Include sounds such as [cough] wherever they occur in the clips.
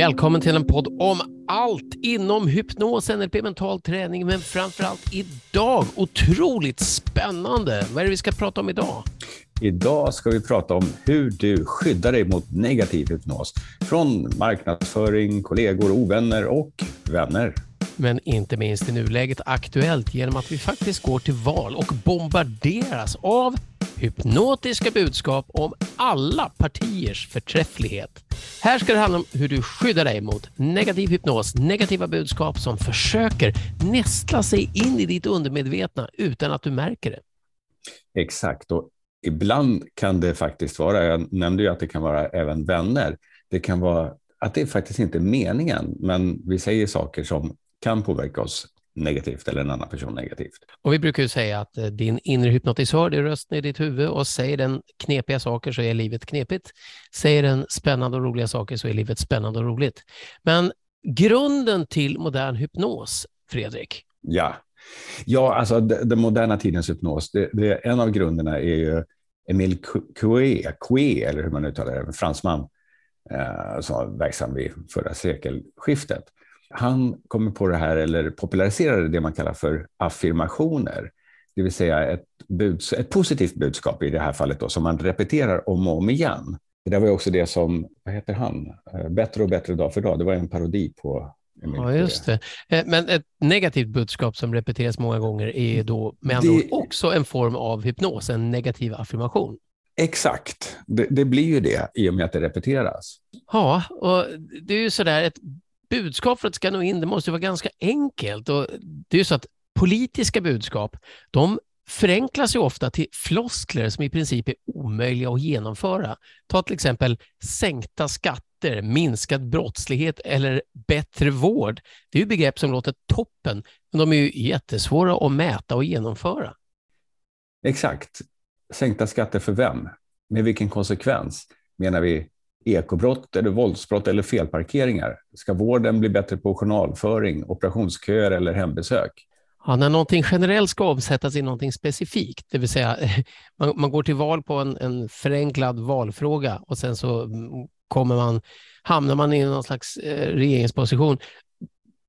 Välkommen till en podd om allt inom hypnos, NLP, mental träning, men framförallt idag, otroligt spännande. Vad är det vi ska prata om idag? Idag ska vi prata om hur du skyddar dig mot negativ hypnos från marknadsföring, kollegor, ovänner och vänner. Men inte minst i nuläget aktuellt genom att vi faktiskt går till val och bombarderas av hypnotiska budskap om alla partiers förträfflighet. Här ska det handla om hur du skyddar dig mot negativ hypnos, negativa budskap som försöker nästla sig in i ditt undermedvetna utan att du märker det. Exakt, och ibland kan det faktiskt vara, jag nämnde ju att det kan vara även vänner, det kan vara att det faktiskt inte är meningen, men vi säger saker som kan påverka oss negativt eller en annan person negativt. Och vi brukar ju säga att eh, din inre hypnotisör, det är rösten i ditt huvud och säger den knepiga saker så är livet knepigt. Säger den spännande och roliga saker så är livet spännande och roligt. Men grunden till modern hypnos, Fredrik? Ja, ja alltså den moderna tidens hypnos, det, det, en av grunderna är ju Emile Coué, Coué eller hur man uttalar det, en fransman eh, som var verksam vid förra sekelskiftet. Han kommer på det här, eller populariserade det man kallar för affirmationer, det vill säga ett, buds, ett positivt budskap i det här fallet då, som man repeterar om och om igen. Det där var också det som, vad heter han, eh, Bättre och bättre dag för dag, det var en parodi på Ja, just det. Eh, men ett negativt budskap som repeteras många gånger är då med andra det... ord också en form av hypnos, en negativ affirmation. Exakt, det, det, blir ju det i och med att det repeteras. Ja, och det är ju sådär, ett budskap för att det ska nå in, det måste vara ganska enkelt. Och det är ju så att politiska budskap, de förenklas ju ofta till floskler som i princip är omöjliga att genomföra. Ta till exempel sänkta skatter, minskad brottslighet eller bättre vård. Det är ju begrepp som låter toppen, men de är ju jättesvåra att mäta och genomföra. Exakt. Sänkta skatter för vem? Med vilken konsekvens? Menar vi ekobrott eller våldsbrott eller felparkeringar? Ska vården bli bättre på journalföring, operationsköer eller hembesök? Ja, när någonting generellt ska omsättas i någonting specifikt, det vill säga [laughs] man, man går till val på en, en, förenklad valfråga och sen så mm, kommer man, hamnar man i någon slags eh, regeringsposition,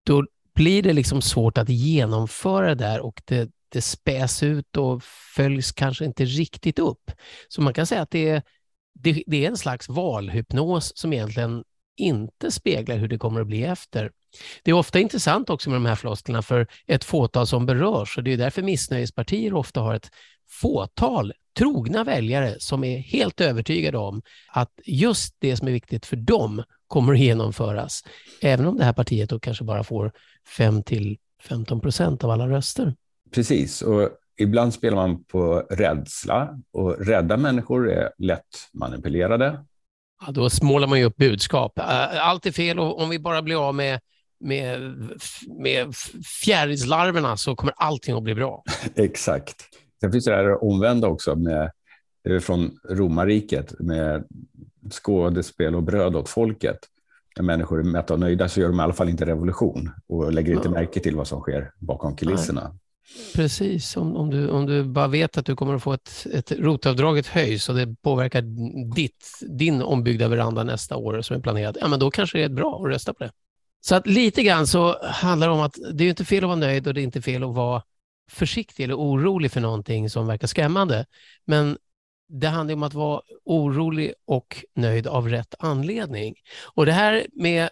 då blir det liksom svårt att genomföra det där och det, det späs ut och följs kanske inte riktigt upp. Så man kan säga att det är det, det är en slags valhypnos som egentligen inte speglar hur det kommer att bli efter. Det är ofta intressant också med de här flosklerna för ett fåtal som berörs och det är därför missnöjespartier ofta har ett fåtal trogna väljare som är helt övertygade om att just det som är viktigt för dem kommer att genomföras, även om det här partiet då kanske bara får 5 till 15 procent av alla röster. Precis, och ibland spelar man på rädsla och rädda människor är lätt manipulerade. Ja, då smålar man ju upp budskap. Allt är fel och om vi bara blir av med, med, med fjärilslarverna så kommer allting att bli bra. [laughs] Exakt. Sen finns det här omvända också med, från romarriket med skådespel och bröd åt folket. När människor är mätta och nöjda så gör de i alla fall inte revolution och lägger inte märke till vad som sker bakom kulisserna. Precis, om, om, du, om du bara vet att du kommer att få ett, ett rotavdraget höjs och det påverkar ditt, din ombyggda veranda nästa år som är planerat, ja men då kanske det är bra att rösta på det. Så att lite grann så handlar det om att det är inte fel att vara nöjd och det är inte fel att vara försiktig eller orolig för någonting som verkar skrämmande. Men det handlar om att vara orolig och nöjd av rätt anledning. Och det här med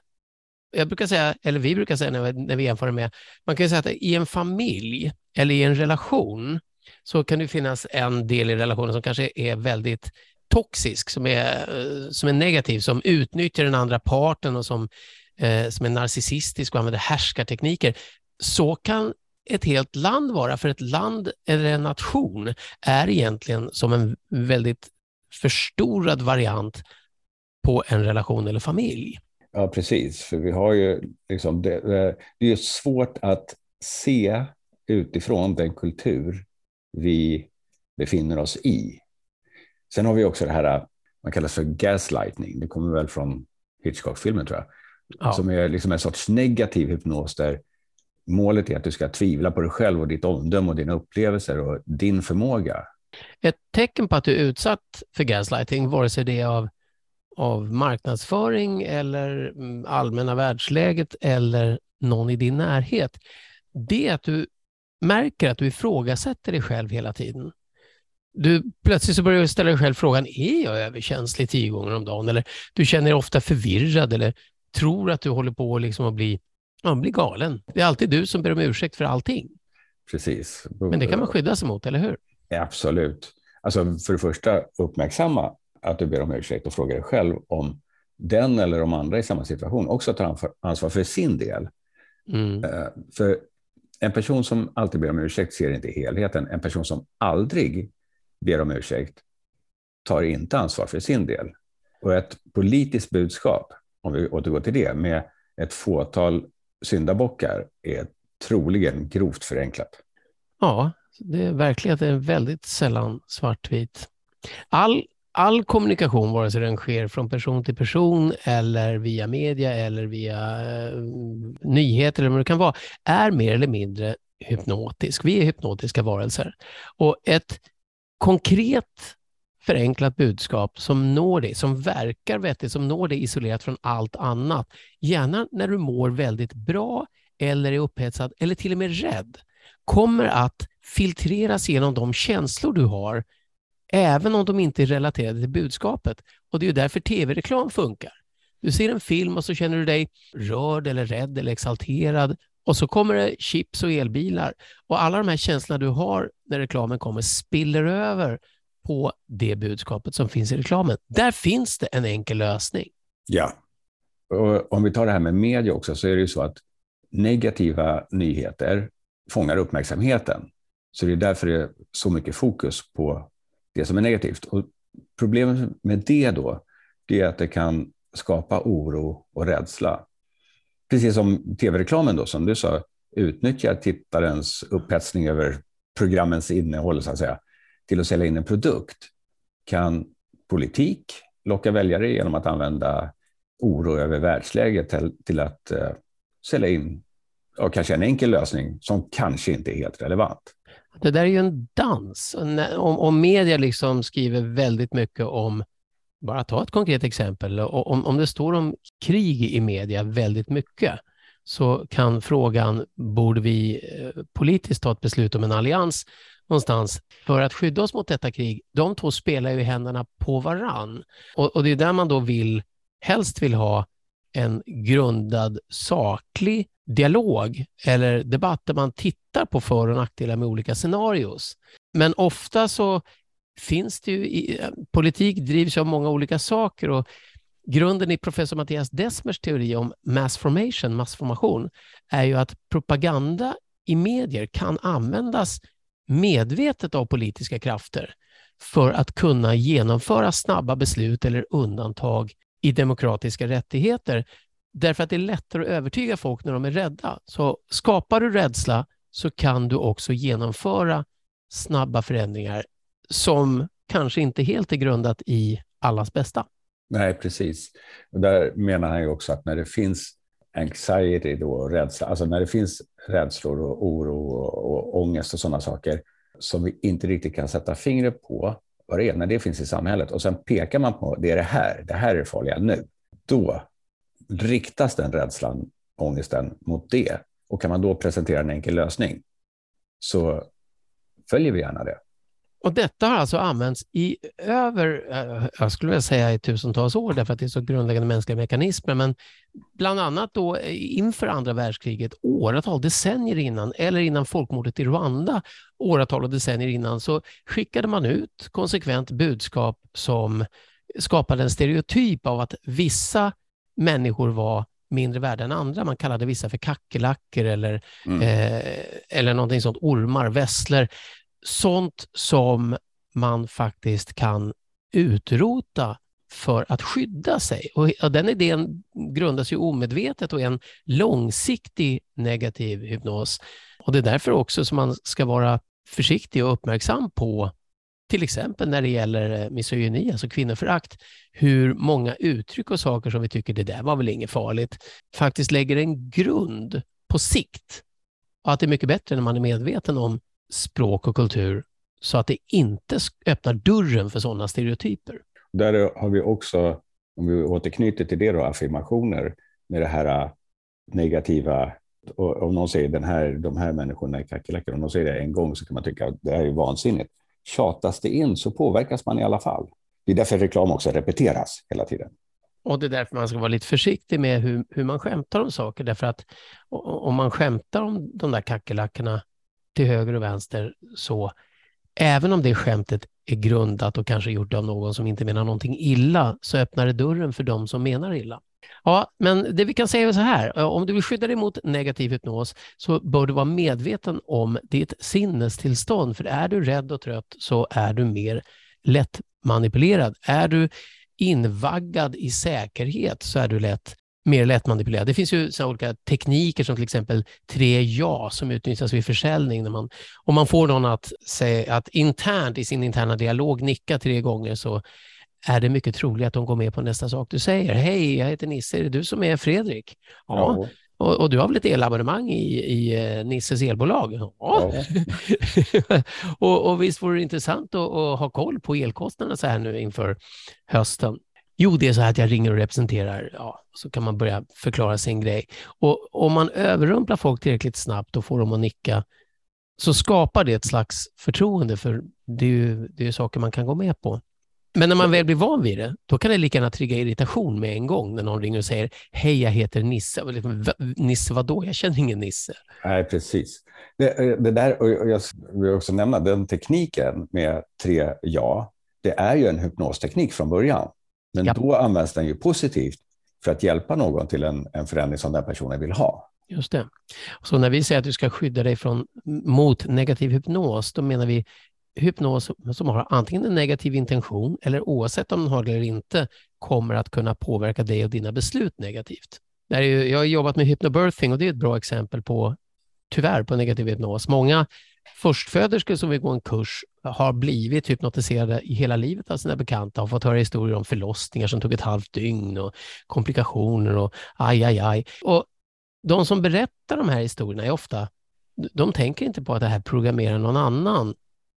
jag brukar säga, eller vi brukar säga när vi, när vi jämför med, man kan säga att i en familj eller i en relation så kan det finnas en del i relationen som kanske är väldigt toxisk, som är, eh, som är negativ, som utnyttjar den andra parten och som, eh, som är narcissistisk och använder härskartekniker. Så kan ett helt land vara, för ett land eller en nation är egentligen som en väldigt förstorad variant på en relation eller familj. Ja, precis. För vi har ju liksom, det, det är svårt att se utifrån den kultur vi befinner oss i. Sen har vi också det här, man kallar för gaslightning. Det kommer väl från Hitchcock-filmen tror jag. Ja. Som är liksom en sorts negativ hypnos där målet är att du ska tvivla på dig själv och ditt omdöme och dina upplevelser och din förmåga. Ett tecken på att du är utsatt för gaslighting, vare sig det är av, av marknadsföring eller mm, allmänna världsläget eller någon i din närhet, det är att du märker att du ifrågasätter dig själv hela tiden. Du, plötsligt så börjar du ställa dig själv frågan, är jag överkänslig tio gånger om dagen? Eller du känner dig ofta förvirrad eller tror att du håller på liksom att bli, ja, bli galen. Det är alltid du som ber om ursäkt för allting. Precis. Men det kan man skydda sig mot, eller hur? Absolut. Alltså för det första, uppmärksamma att du ber om ursäkt och fråga dig själv om den eller de andra i samma situation också tar ansvar för sin del. Mm. Eh, för en person som alltid ber om ursäkt ser inte helheten. En person som aldrig ber om ursäkt tar inte ansvar för sin del. Och ett politiskt budskap, om vi återgår till det, med ett fåtal syndabockar är troligen grovt förenklat. Ja, det är verkligheten väldigt sällan svartvit. All, all kommunikation, vare sig den sker från person till person eller via media eller via eh, nyheter eller vad det kan vara, är mer eller mindre hypnotisk. Vi är hypnotiska varelser. Och ett konkret förenklat budskap som når dig, som verkar vettigt, som når dig isolerat från allt annat. Gärna när du mår väldigt bra eller är upphetsad eller till och med rädd, kommer att filtreras genom de känslor du har, även om de inte är relaterade till budskapet. Och Det är därför tv-reklam funkar. Du ser en film och så känner du dig rörd eller rädd eller exalterad och så kommer det chips och elbilar och alla de här känslorna du har när reklamen kommer spiller över på det budskapet som finns i reklamen. Där finns det en enkel lösning. Ja. Och om vi tar det här med media också så är det ju så att negativa nyheter fångar uppmärksamheten. Så det är därför det är så mycket fokus på det som är negativt. Och problemet med det då, det är att det kan skapa oro och rädsla. Precis som tv-reklamen då, som du sa, utnyttjar tittarens upphetsning över programmens innehåll så att säga, till att sälja in en produkt. Kan politik locka väljare genom att använda oro över världsläget till, till att eh, sälja in ja, kanske en enkel lösning som kanske inte är helt relevant. Det där är ju en dans. Om, om media liksom skriver väldigt mycket om, bara ta ett konkret exempel, om, om det står om krig i media väldigt mycket, så kan frågan, borde vi eh, politiskt ta ett beslut om en allians någonstans för att skydda oss mot detta krig? De två spelar ju i händerna på varann. Och, och det är där man då vill, helst vill ha en grundad saklig dialog eller debatt där man tittar på för och nackdelar med olika scenarios. Men ofta så finns det ju, i, eh, politik drivs av många olika saker och grunden i professor Mattias Desmers teori om mass formation, massformation, är ju att propaganda i medier kan användas medvetet av politiska krafter för att kunna genomföra snabba beslut eller undantag i demokratiska rättigheter Därför att det är lättare att övertyga folk när de är rädda. Så skapar du rädsla så kan du också genomföra snabba förändringar som kanske inte helt är grundat i allas bästa. Nej, precis. Och där menar han ju också att när det finns anxiety, då, rädsla, alltså när det finns rädslor och oro och, och ångest och sådana saker som vi inte riktigt kan sätta fingret på vad det är, när det finns i samhället och sen pekar man på det är det här, det här är det farliga nu, då riktas den rädslan, ångesten mot det? Och kan man då presentera en enkel lösning så följer vi gärna det. Och detta har alltså använts i över, eh, jag skulle vilja säga i tusentals år, därför att det är så grundläggande mänskliga mekanismer, men bland annat då inför andra världskriget, åratal, decennier innan, eller innan folkmordet i Rwanda, åratal och decennier innan, så skickade man ut konsekvent budskap som skapade en stereotyp av att vissa människor var mindre värda än andra. Man kallade vissa för kackerlackor eller, mm. eh, eller någonting sånt, ormar, vässler. Sånt som man faktiskt kan utrota för att skydda sig. Och, den idén grundas ju omedvetet och är en långsiktig negativ hypnos. Och Det är därför också som man ska vara försiktig och uppmärksam på till exempel när det gäller eh, misogyni, alltså kvinnoförakt, hur många uttryck och saker som vi tycker det där var väl inget farligt, faktiskt lägger en grund på sikt och att det är mycket bättre när man är medveten om språk och kultur så att det inte öppnar dörren för sådana stereotyper. Där har vi också, om vi återknyter till det, då, affirmationer med det här äh, negativa. Och om någon säger den här, de här människorna är kackerlackor, om någon säger det en gång så kan man tycka att det här är vansinnigt. Tjatas det in så påverkas man i alla fall. Det är därför reklam också repeteras hela tiden. Och det är därför man ska vara lite försiktig med hur, hur man skämtar om saker. Därför att om man skämtar om de där kackerlackorna till höger och vänster så även om det skämtet är grundat och kanske gjort av någon som inte menar någonting illa så öppnar det dörren för de som menar illa. Ja, men det vi kan säga är så här, eh, om du vill skydda dig mot negativ hypnos så bör du vara medveten om ditt sinnestillstånd, för är du rädd och trött så är du mer lättmanipulerad. Är du invaggad i säkerhet så är du lätt mer lättmanipulerad. Det finns ju så olika tekniker som till exempel tre ja som utnyttjas vid försäljning. När man, om man får någon att, säga, att internt i sin interna dialog nicka tre gånger så är det mycket troligt att de går med på nästa sak du säger. Hej, jag heter Nisse, är det du som är Fredrik? Ja. ja. Och, och, du har väl ett elabonnemang i, i eh, Nisses elbolag? Ja. ja. [laughs] och, och visst vore det intressant att, att, ha koll på elkostnaderna så här nu inför hösten. Jo, det är så här att jag ringer och representerar, ja, så kan man börja förklara sin grej. Och om man överrumplar folk tillräckligt snabbt och får dem att nicka, så skapar det ett slags förtroende, för det är ju det är saker man kan gå med på. Men när man väl blir van vid det, då kan det lika gärna trigga irritation med en gång när någon ringer och säger hej, jag heter Nisse. Liksom, Nisse vadå? Jag känner ingen Nisse. Nej, precis. Det, det där, och jag vill också nämna den tekniken med tre ja, det är ju en hypnosteknik från början. Men ja. då används den ju positivt för att hjälpa någon till en, en förändring som den personen vill ha. Just det. Så när vi säger att du ska skydda dig från, mot negativ hypnos, då menar vi hypnos som har antingen en negativ intention eller oavsett om den har det eller inte kommer att kunna påverka dig och dina beslut negativt. Där jag har jobbat med hypnobirthing och det är ett bra exempel på, tyvärr, på negativ hypnos. Många förstföderskor som vill gå en kurs har blivit hypnotiserade i hela livet av sina bekanta och fått höra historier om förlossningar som tog ett halvt dygn och komplikationer och aj, aj, aj. Och de som berättar de här historierna är ofta, de tänker inte på att det här programmerar någon annan,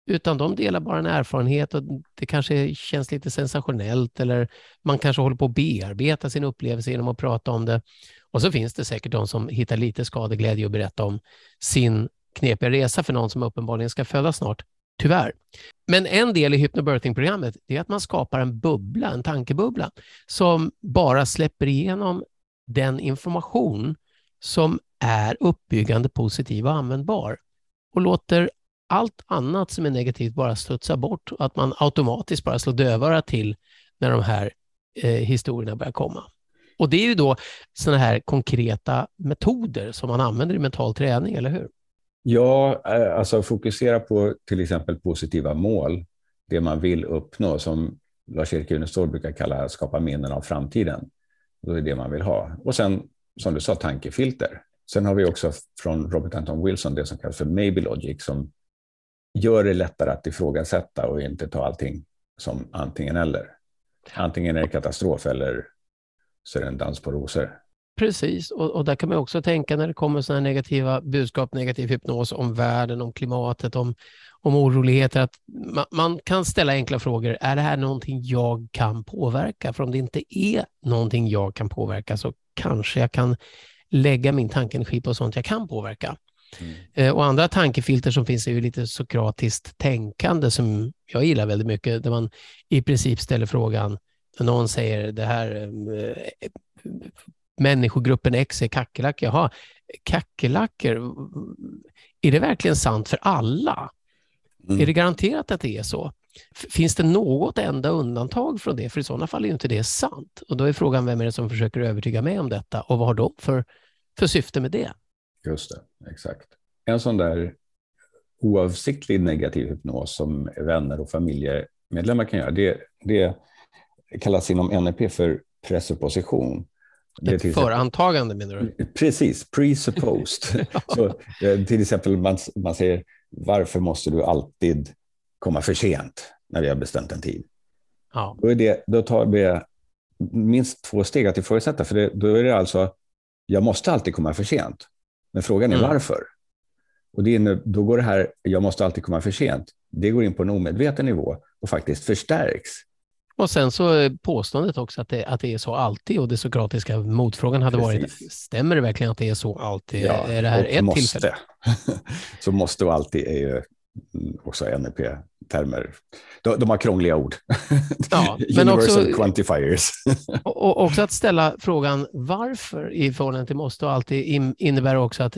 utan de delar bara en erfarenhet och det kanske känns lite sensationellt eller man kanske håller på att bearbeta sin upplevelse genom att prata om det. Och så finns det säkert de som hittar lite skadeglädje och berätta om sin knepiga resa för någon som uppenbarligen ska födas snart. Tyvärr. Men en del i hypnobirthing-programmet är att man skapar en bubbla, en tankebubbla, som bara släpper igenom den information som är uppbyggande, positiv och användbar och låter allt annat som är negativt bara studsa bort och att man automatiskt bara slår dövörat till när de här eh, historierna börjar komma. Och det är ju då sådana här konkreta metoder som man använder i mental träning, eller hur? Ja, eh, alltså fokusera på till exempel positiva mål, det man vill uppnå, som Lars-Erik Unestål brukar kalla skapa minnen av framtiden. Det är det man vill ha. Och sen, som du sa, tankefilter. Sen har vi också från Robert Anton Wilson det som kallas för maybe logic, som gör det lättare att ifrågasätta och inte ta allting som antingen eller. Antingen är det katastrof eller så är det en dans på rosor. Precis, och, och, där kan man också tänka när det kommer sådana negativa budskap, negativ hypnos om världen, om klimatet, om, om oroligheter, att man, man, kan ställa enkla frågor. Är det här någonting jag kan påverka? För om det inte är någonting jag kan påverka så kanske jag kan lägga min tankeenergi på sånt jag kan påverka. Mm. Eh, och andra tankefilter som finns är ju lite sokratiskt tänkande som jag gillar väldigt mycket, där man i princip ställer frågan, när någon säger det här eh, människogruppen X är kackerlackor. Jaha, kackerlackor, är det verkligen sant för alla? Mm. Är det garanterat att det är så? Finns det något enda undantag från det? För i sådana fall är inte det sant. Och då är frågan, vem är det som försöker övertyga mig om detta och vad har de för, för syfte med det? Just det, exakt. En sån där oavsiktlig negativ hypnos som vänner och familjemedlemmar kan göra, det, det kallas inom NLP för presupposition. Ett förantagande menar du? Precis, presupposed. [laughs] Så, eh, till exempel man, man säger, varför måste du alltid komma för sent när vi har bestämt en tid? Ja. Då, är det, då tar vi minst två steg att ifrågasätta, för det, då är det alltså, jag måste alltid komma för sent. Men frågan är mm. varför? Och det är, då går det här, jag måste alltid komma för sent, det går in på en omedveten nivå och faktiskt förstärks. Och sen så påståendet också att det, att det är så alltid och det sokratiska motfrågan hade Precis. varit, stämmer det verkligen att det är så alltid? Ja, är det här ett måste. tillfälle? [laughs] så måste och alltid är ju också NLP-termer. De, de, har krångliga ord. Ja, [laughs] men Universal också, quantifiers. [laughs] och också att ställa frågan varför i förhållande till måste och alltid innebär också att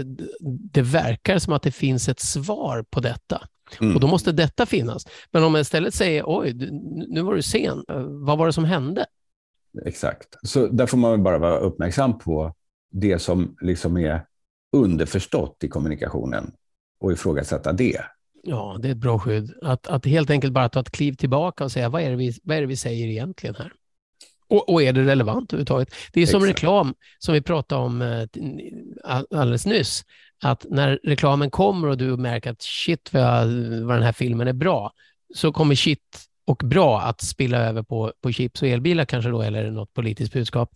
det verkar som att det finns ett svar på detta. Mm. Och då måste detta finnas. Men om man istället säger oj, nu var du sen, vad var det som hände? Exakt. Så där får man bara vara uppmärksam på det som liksom är underförstått i kommunikationen och ifrågasätta det. Ja, det är ett bra skydd. Att, att helt enkelt bara ta ett kliv tillbaka och säga vad är det vi, vad är vi säger egentligen här? Och, och är det relevant överhuvudtaget? Det är som Exakt. reklam som vi pratade om eh, alldeles nyss. Att när reklamen kommer och du märker att shit vad, vad den här filmen är bra, så kommer shit och bra att spilla över på, på chips och elbilar kanske då, eller något politiskt budskap.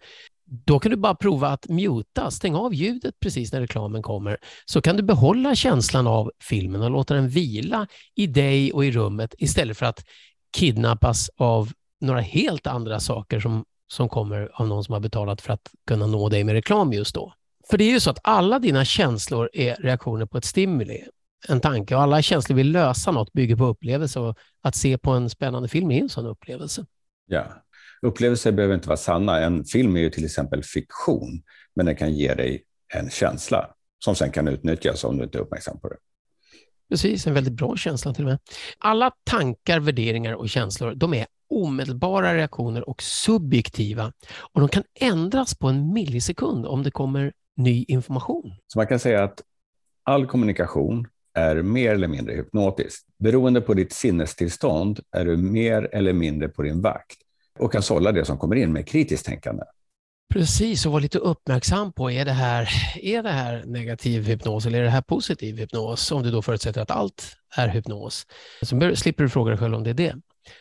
Då kan du bara prova att muta, stänga av ljudet precis när reklamen kommer, så kan du behålla känslan av filmen och låta den vila i dig och i rummet istället för att kidnappas av några helt andra saker som, som kommer av någon som har betalat för att kunna nå dig med reklam just då. För det är ju så att alla dina känslor är reaktioner på ett stimuli, en tanke och alla känslor vill lösa något bygger på upplevelse och att se på en spännande film är en sån upplevelse. Ja, upplevelser behöver inte vara sanna. En film är ju till exempel fiktion, men den kan ge dig en känsla som sen kan utnyttjas om du inte är uppmärksam på det. Precis, en väldigt bra känsla till och med. Alla tankar, värderingar och känslor, de är omedelbara reaktioner och subjektiva. Och de kan ändras på en millisekund om det kommer ny information. Så man kan säga att all kommunikation är mer eller mindre hypnotisk. Beroende på ditt sinnestillstånd är du mer eller mindre på din vakt och kan sålla det som kommer in med kritiskt tänkande. Precis, och vara lite uppmärksam på, är det, här, är det här negativ hypnos eller är det här positiv hypnos? Om du då förutsätter att allt är hypnos. Så slipper du fråga dig själv om det är det.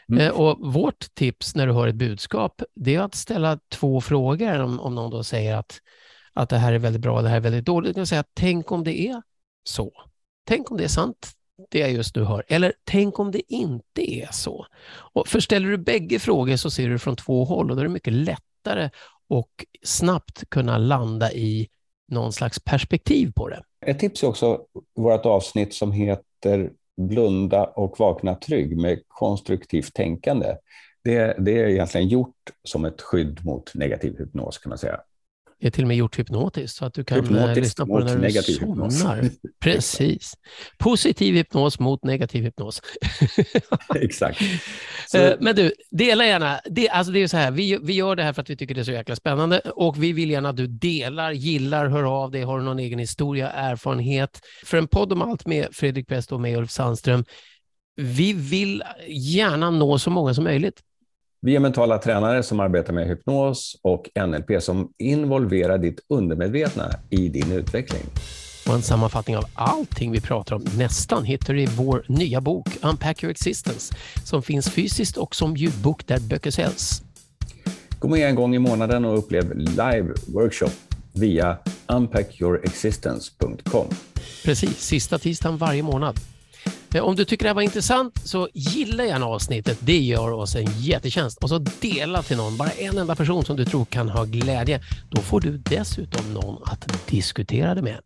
Mm. Eh, och vårt tips när du hör ett budskap, det är att ställa två frågor om, om någon då säger att, att det här är väldigt bra, det här är väldigt dåligt. Du kan säga, tänk om det är så. Tänk om det är sant, det jag just nu hör. Eller tänk om det inte är så. Och för ställer du bägge frågor så ser du från två håll och då är det mycket lättare och snabbt kunna landa i någon slags perspektiv på det. Ett tips är också vårt avsnitt som heter Blunda och vakna trygg med konstruktivt tänkande. Det, det är egentligen gjort som ett skydd mot negativ hypnos kan man säga. Det är till och med gjort hypnotiskt så att du kan eh, hypnotiskt lyssna på det när du somnar. [laughs] Precis. Positiv hypnos mot negativ hypnos. [laughs] Exakt. [laughs] Så... Eh, men du, dela gärna. Det, alltså det är så här, vi, vi gör det här för att vi tycker det är så jäkla spännande och vi vill gärna att du delar, gillar, hör av dig, har du någon egen historia, erfarenhet. För en podd om allt med Fredrik Pest och mig, Ulf Sandström, vi vill gärna nå så många som möjligt. Vi är mentala tränare som arbetar med hypnos och NLP som involverar ditt undermedvetna i din utveckling. Och en sammanfattning av allting vi pratar om nästan hittar du i vår nya bok Unpack Your Existence som finns fysiskt och som ljudbok där böcker säljs. Gå med en gång i månaden och upplev live workshop via unpackyourexistence.com. Precis, sista tisdagen varje månad. Eh, om du tycker det här var intressant så gilla gärna avsnittet. Det gör oss en jättetjänst. Och så dela till någon, bara en enda person som du tror kan ha glädje. Då får du dessutom någon att diskutera det med.